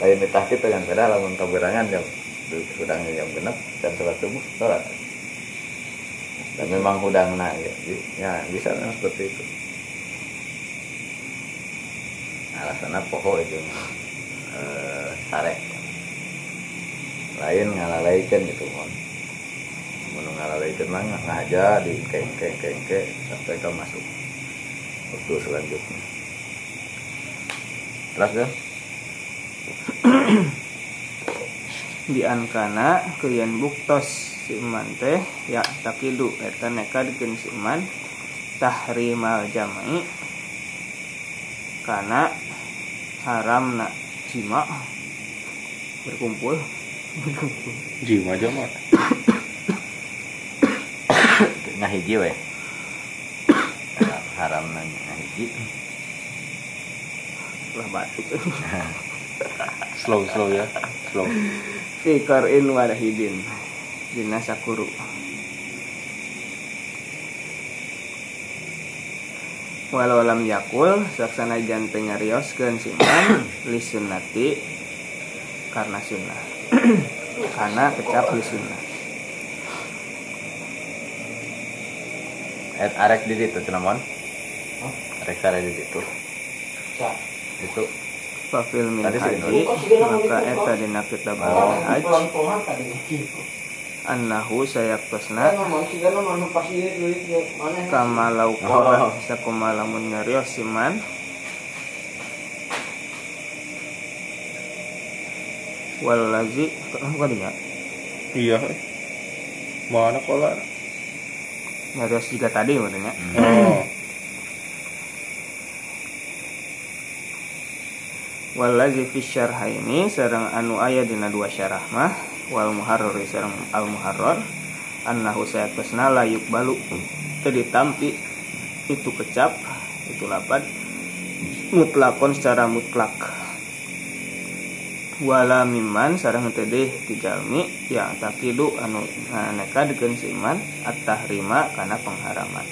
lain di tahkit dengan beda lamun keberangan jam hudang jam genep dan sholat subuh sholat. Dan memang hudang nah ya, ya bisa memang seperti itu. Alasannya pokok itu eh, sare lain ngalalaikan gitu mon. Mau ngalalaikan mah ngaja di kengke kengke sampai ke masuk waktu selanjutnya terus kan di ankana kuyan buktos si iman teh ya takidu eta nekadkeun si iman tahrimal jam'i kana haramna jima. Berkumpul. Jiwa aja mah ngahiji we. Haram nanya ngahiji lah batuk slow slow ya slow. Fikarin wadahidin dina sakuru. Walau lam yakul saksana janteng ngarioskeun si iman li sunnati karena sunnah. Karena kecap li sunnah. Et arek di situ cenamon arek sare di situ. Itu. Fafil min haji maka eta dina kitab Oh, haj pelan-pelan tadi gitu. annahu Kan kan mana kama Oh. laukola sakuma lamun ngarios siman walazi bukan ya iya mana kola? Ngarios juga tadi maksudnya. Oh walazi fi syarhaini sareng anu aya dina dua syarah mah wal muharrar sareng al muharrar annahu sayaktosna la yuqbalu. Teu ditampi itu kecap itu lapan mutlakon secara mutlak. Wala miman sareng teu deui tijalmi yang takidu anu nekadkeun si iman at-tahrima kana pengharaman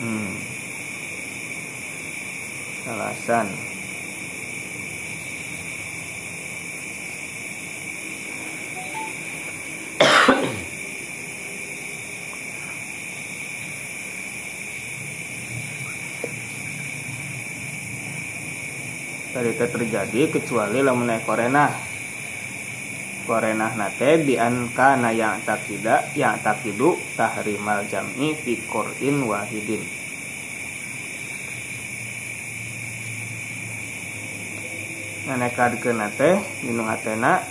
hmm. Alasan tadi teh terjadi kecuali lamun naik korenah. Korenah nate di ankana yang takida yang takidu tahrimal jam'i fi qur'in wahidin nganekadkeun nate dinu hatena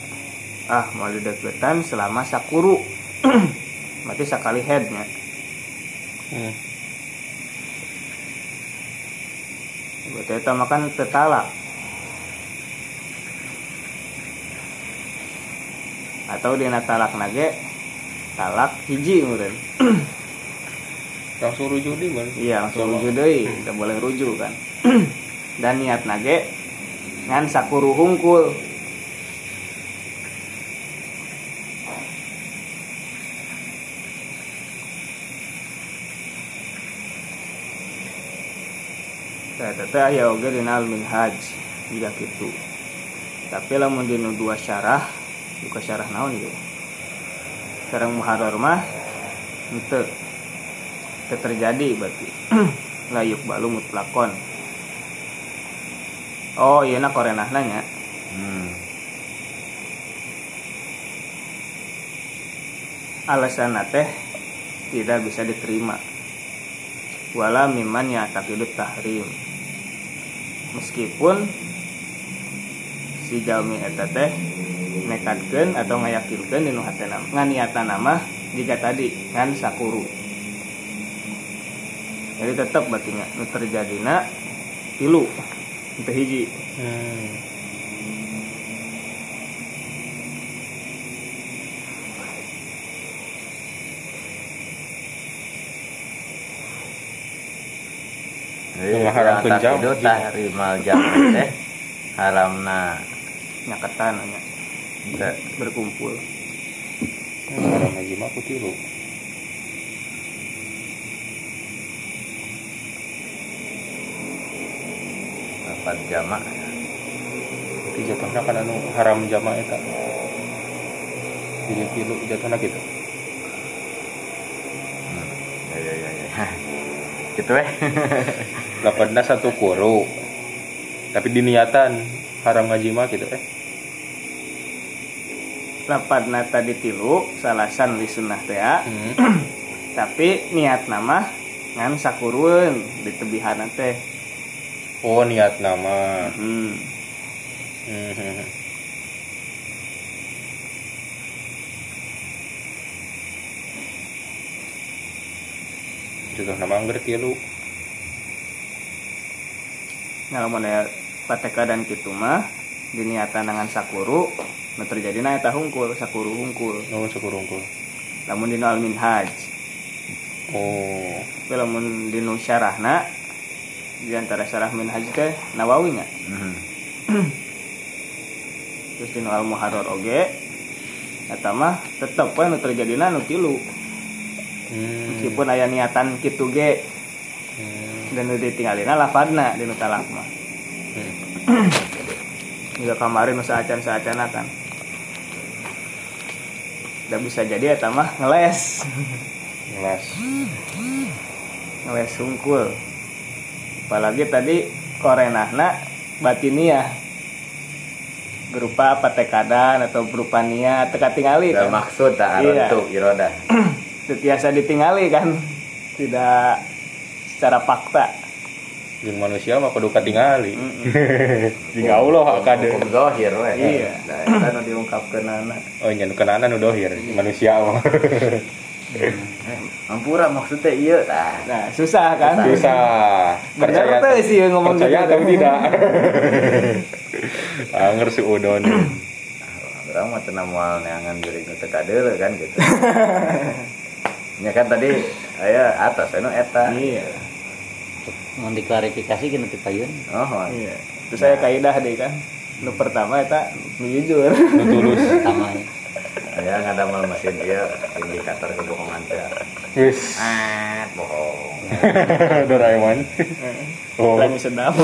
ah mau deketan selama sakuru. Berarti sakali headnya. Hmm. berarti eta makan tetalak atau dina talak nage talak hiji meureun. Langsung rujuk di mana iya langsung rujuk deui tidak boleh rujuk kan. Dan niat nage ngan sakuru hungkul Tete aya oge dina minhaj jika gitu. Tapi lamun dina dua syarah, buka syarah naon ieu. Sareng muharrar mah teu terjadi berarti. Layuk balu mutlakon. Oh, iya na korenah nanya. hmm. Alasan teh tidak bisa diterima. Wala miman ya takidut tahrim. Meskipun si jalmi eta teh nekatkeun atau ngayakinkeun dinu hatena nganiatan nama jika tadi ngan sakuru jadi tetap nggak nu terjadina tilu itu hiji. Hmm. Tak jam. rimal jam teh haramna. Nyaketan nya berkumpul. Haram lagi mah aku lapan jamak Tapi jatuhnya kan anu haram jamaah eta. Jadi tilu jatuhnya gitu. Hmm. ya ya ya ya gitu eh Lapadna satu kuru. Tapi diniatan haram ngaji mah gitu eh. lapadna tadi tilu salasan li sunnah teh ya. Hmm. tapi niat nama ngan sakurueun di tebihan teh Oh niat nama. hmm. Hmm. Jatuh nama anggar tilu. ngalamun aya pateka dan kitu mah diniatan dengan sakuru nu terjadi na eta hungkul sakuru hungkul Oh sekurungkul. lamun dinu al minhaj Oh. tapi lamun dinu syarahna di antara syarah minhaj teh nawawi nya Hmm. terus dinu al muharrar oge eta mah tetep we nu terjadina nu tilu Hmm. meskipun aya niatan kitu ge Hmm. dan nu ditinggalina lafadna dinu talak mah Hmm. juga kemarin nu saacan-saacana kan udah bisa jadi eta mah ngeles Ngelas. ngeles sungkul apalagi tadi korenahna batiniah berupa patekadan atau berupa niat teka tingali kan maksud tak Iya. arontu iroda setiasa ditingali kan tidak secara fakta Jeung manusia mah kudu katingali. Mm-mm. Jeung Allah akade. hukum zohir we Iya. nah eta nu diungkapkeun anak Oh nya nu kenana nu dohir manusia mah. eh, ampura maksudnya iya. Tah nah susah kan? Susah. bener tuh sih yang ngomong percaya gitu. atau tidak? Anger si udon. orang mah cenah moal neangan diri teu kadeul kan gitu. Nya kan tadi aya atas anu eta. Iya. Mau diklarifikasi gini ti payun. Oh iya. Terus saya kaidah deh kan. Nu pertama eta nu jujur. Nu tulus. pertama aya ngadamel mesin ieu indikator kebohongan teh Wis. ah bohong. Doraemon. Oh. lagi sedap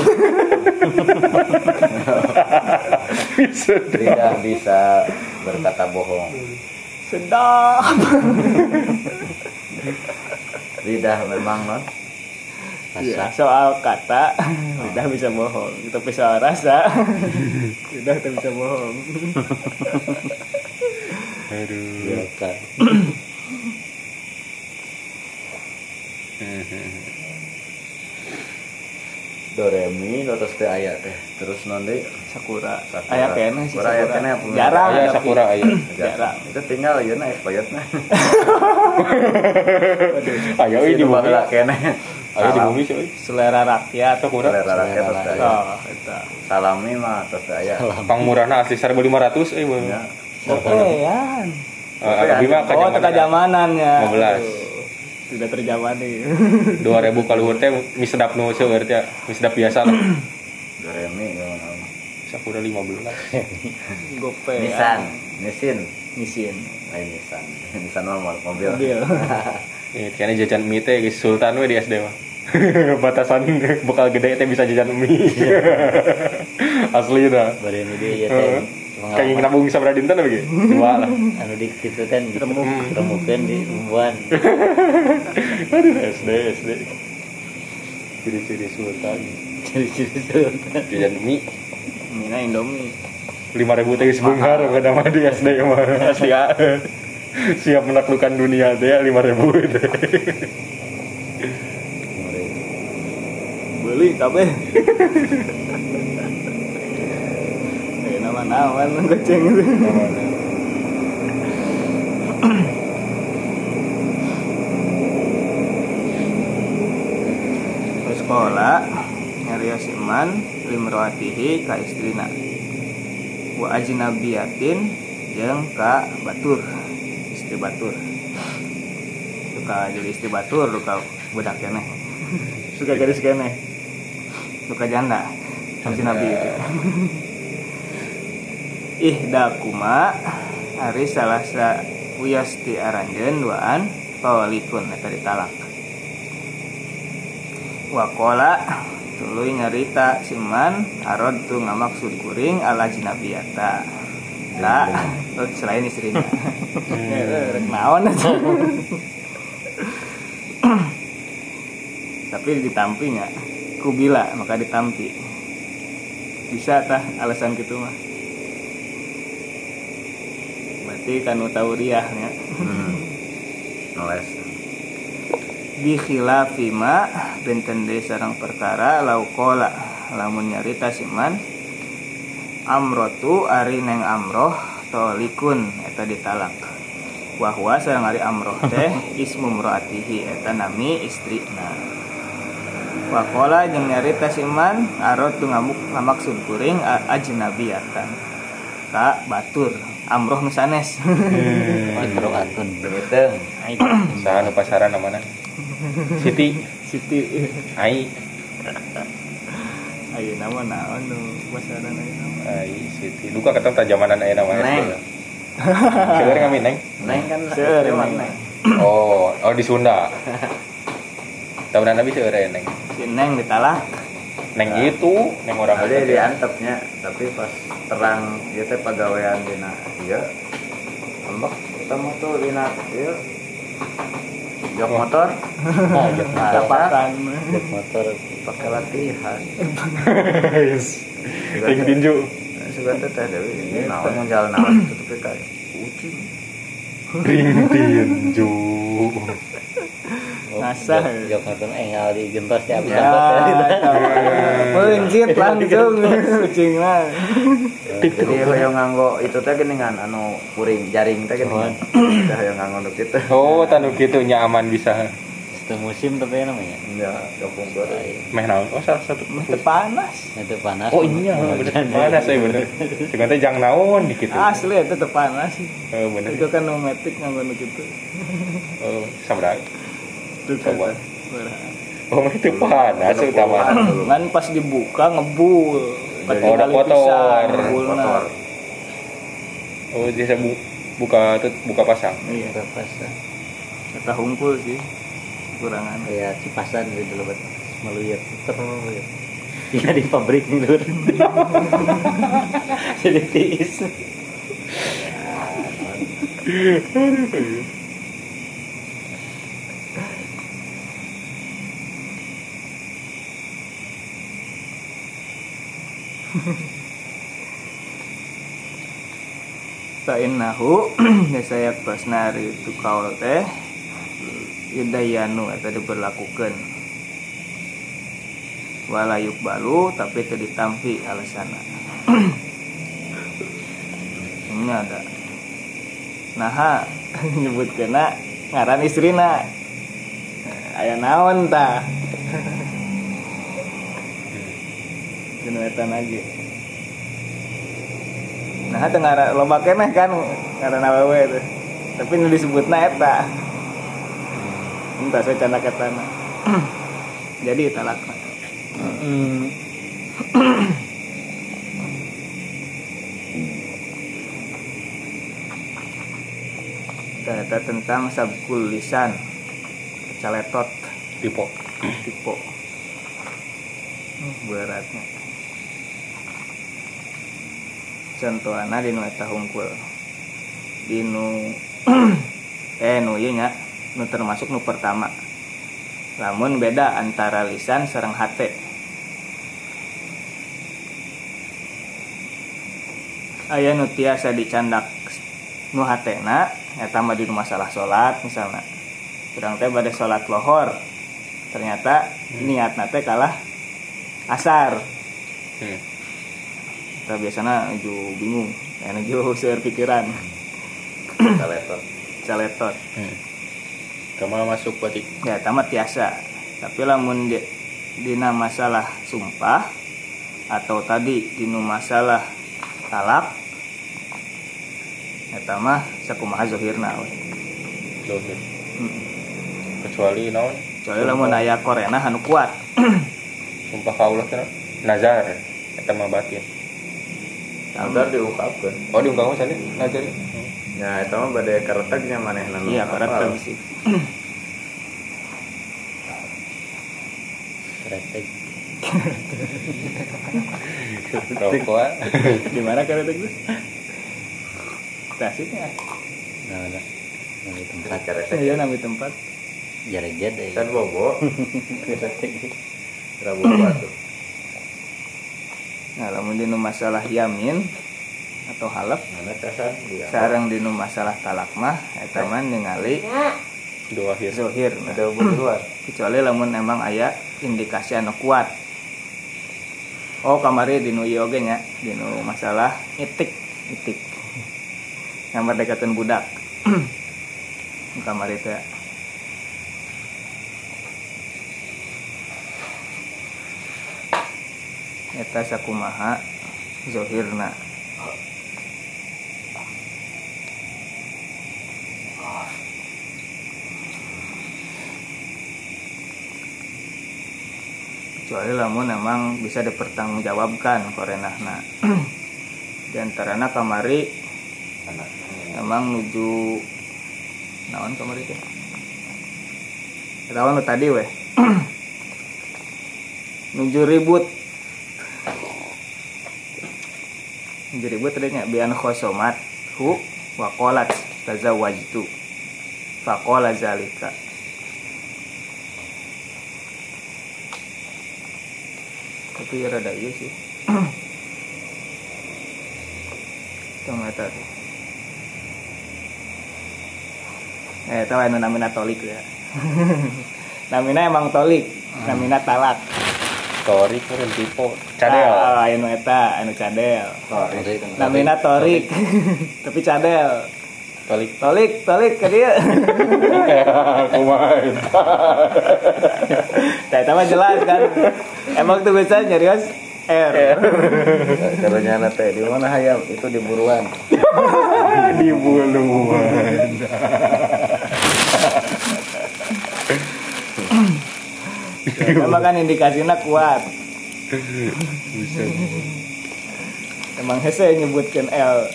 tidak bisa berkata bohong. Sedap. Lidah memang non rasa. soal kata lidah bisa bohong. Tapi soal rasa lidah tak bisa bohong Aduh. biarkan doremi terus teh aya teh terus deui sakura, Sakura. ayah kayaknya sih Sakura aya sakura, kena punya. jarang Aya tapi- sakura aya. jarang itu tinggal aja na expiredna Aya euy di Itu bumi. kene Aya di bumi sih selera rakyat Sakura. selera rakyat terus teh aya oh salami mah terus teh aya Pang murahna asli 1500 euy. Bang. Ya. Gopean. Eh, mah oh itu kejamanannya 15. Aduh, tidak terjamani. 2000 kaluhur teh mie sedap nu seueur teh, mie sedap biasa lah. doremi gimana Sakura 15. gope Nissan. Nissin. Nisin lain Nissan. Nissan mah mo- mobil. Mobil. Ini kayaknya jajan mie teh sultan we di SD mah. Batasan bekal gede teh bisa jajan mie. Asli dah. bari nu dia ya teh Kayak ingin nabung bisa beradin teh bagi. Dua lah. anu di kitu kan remukeun di umbuan Aduh SD SD. Ciri-ciri sultan. ciri-ciri sultan Jajan mie mina indomie lima ribu teh geus beunghar ke nama di SD mah. Ah. Siap menaklukkan dunia teh ya, lima ribu teh. beli kabeh eh aman goceng itu. Terus sekolah nyarios iman limroatihi ka istrina. Wa ajnabiyatin jeung ka batur. Istri batur. Suka jadi istri batur suka budak keneh. Suka gadis keneh. Suka janda. Ajnabi itu ihdakuma hari salah sa uyas ti aranjeun duaan pawalikun eta ditalak wakola tuluy nyarita siman arod tu ngamaksud kuring ala jinabiyata la oh, selain istrinya. Eh, rek naon tapi ditampinya kubila maka ditampi. Bisa tah alasan gitu mah berarti kanu tauriahnya Hmm. Ngeles. bi khilafi ma benten deui sareng perkara laukola lamun nyarita siman amrotu ari neng amroh tolikun eta ditalak. Wahwa sareng ari amroh teh ismu mroatihi eta nami istrina wakola jeung nyarita siman arotu ngamuk ngamaksud kuring a- ajnabiyatan ka batur amroh nu sanes Imro'atun. Begitu. Saha nu pasaran namana? Siti, Siti Ai, ayeuna nama naon nu pasaran ayeuna mah. Ai, Siti. Duka ketong tajamanan aya nama Neng. Seueur ngamin neng. Neng kan Seueur, Neng. mana? Oh, oh di Sunda. Tahunan nabi seueur neng. si neng ditalak Neng itu, neng orang Ada itu. diantepnya, tapi pas terang dia teh pegawaian dina iya. Lembek ketemu tuh dina iya. Jok motor, Nah, jok nah, dapatan jok motor. Pakai latihan. Ting tinju. Sudah teh Dewi, ini naon jalan naon itu tapi kayak kucing. Ting tinju. Ngasah. Jok- Jok motor engal di gentos ya. ya pencit langsung kucing mah Jadi hoyong nganggo itu teh geningan anu kuring jaring teh geningan. Teh hoyong nganggo nu kitu. Oh, tanu kitu nya aman bisa. Itu musim tapi namanya. Ya, gabung goreng. Meh naon? Oh, salah satu. Teu panas Itu panas. Oh iya, bener mana saya bener. Dengan teh jang naon di kitu. asli itu teu panas Oh, bener. itu kan nometik nganggo nu kitu Oh, sabaraha? itu kan Coba. Baraha. Oh, itu panas utama. kan pas dibuka ngebul Oh, udah kotor. Kotor. Oh, bisa bu buka buka pasang. iya Itu pas. kita hungkul sih kurangan Kayak cipasan gitu buat meluyat terus. Iya di pabrik nih lur. Jadi tiis. Fa'innahu saya pasnari itu kaul teh Yudayanu atau diberlakukan. Walayuk balu tapi itu ditampi alasana Ini ada. Nah nyebut kena ngaran istrina. Ayah naon ta? Jenuetan lagi Nah, itu ngara loba keneh kan ngaran awewe itu. Tapi nu disebutna eta. Entah saya canda katana. Jadi. Kita eta tentang sabkul lisan. Caletot Tipe. tipe. Hmm, Beratnya. contohana di nu eta hungkul di nu eh nu ieu nya nu termasuk nu pertama. Lamun beda antara lisan sareng hate aya nu tiasa dicandak nu hatena eta mah di masalah salat misalnya kurang teh pada salat lohor. Ternyata niatna teh kalah asar. Hmm. kita biasanya nuju bingung nuju seueur pikiran. Kaletot. caletot Kama masuk berarti ya tamat tiasa tapi lamun di, dina masalah sumpah atau tadi dinu masalah talak eta mah sakumaha zohirna we. Zohir. Hmm. Kecuali naon? Kecuali lamun aya korena anu kuat Sumpah kaulah kira nazar eta mah batin. Nazar diungkapkan. Oh diungkapkan sana nazar. Ya, itu mah badai karetegnya manehna nu iya hafal. karet sih kretek Rokok. ah. di mana karet itu Tasiknya nah nah nah di tempat karetek. iya nami tempat eh. Kan bobo. kretek Rabu batu. Nah lamun dinu masalah yamin atau kasan dia. sarang dinu masalah talak mah eta mah ningali Dua hir. zohir nah. Luar. kecuali lamun emang aya indikasi anu kuat oh kamari dinu ieu oge nya dinu masalah itik itik yang berdekatan budak kamari teh eta sakumaha zohirna. Kecuali lamun memang bisa dipertanggungjawabkan korenahna. Di antarana kamari emang nuju naon kamari teh? Tadi weh. Nuju ribut nuju ribut tadinya bian khosomat hu wakolat tazawajtu fakola zalika tapi rada iya sih tuh. Eh, tahu anu namina tolik ya. namina emang tolik, namina talak. Tori keren tipe. Cadel. Ah, anu eta, anu cadel. Namina torik. Tapi cadel. Tolik. Tolik, tolik ke dia. Kumaha. Tah eta mah jelas kan. Emang tuh bisa nyarios R. Kalau nyana teh di mana hayam itu di buruan. Di buluan. Emang kan indikasinya kuat. Emang hese nyebutkan L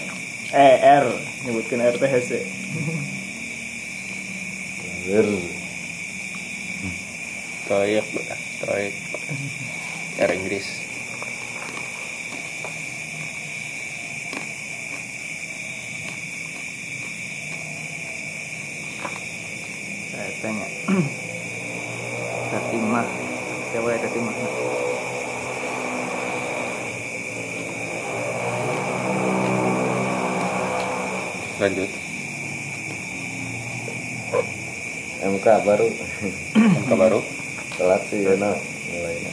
eh R nyebutkan R teh hese. Toyek, toyek. Cara Inggris. Saya tanya. Tatimah. Coba ya Lanjut. MK baru Angka baru. telat sih ya nah mulainya.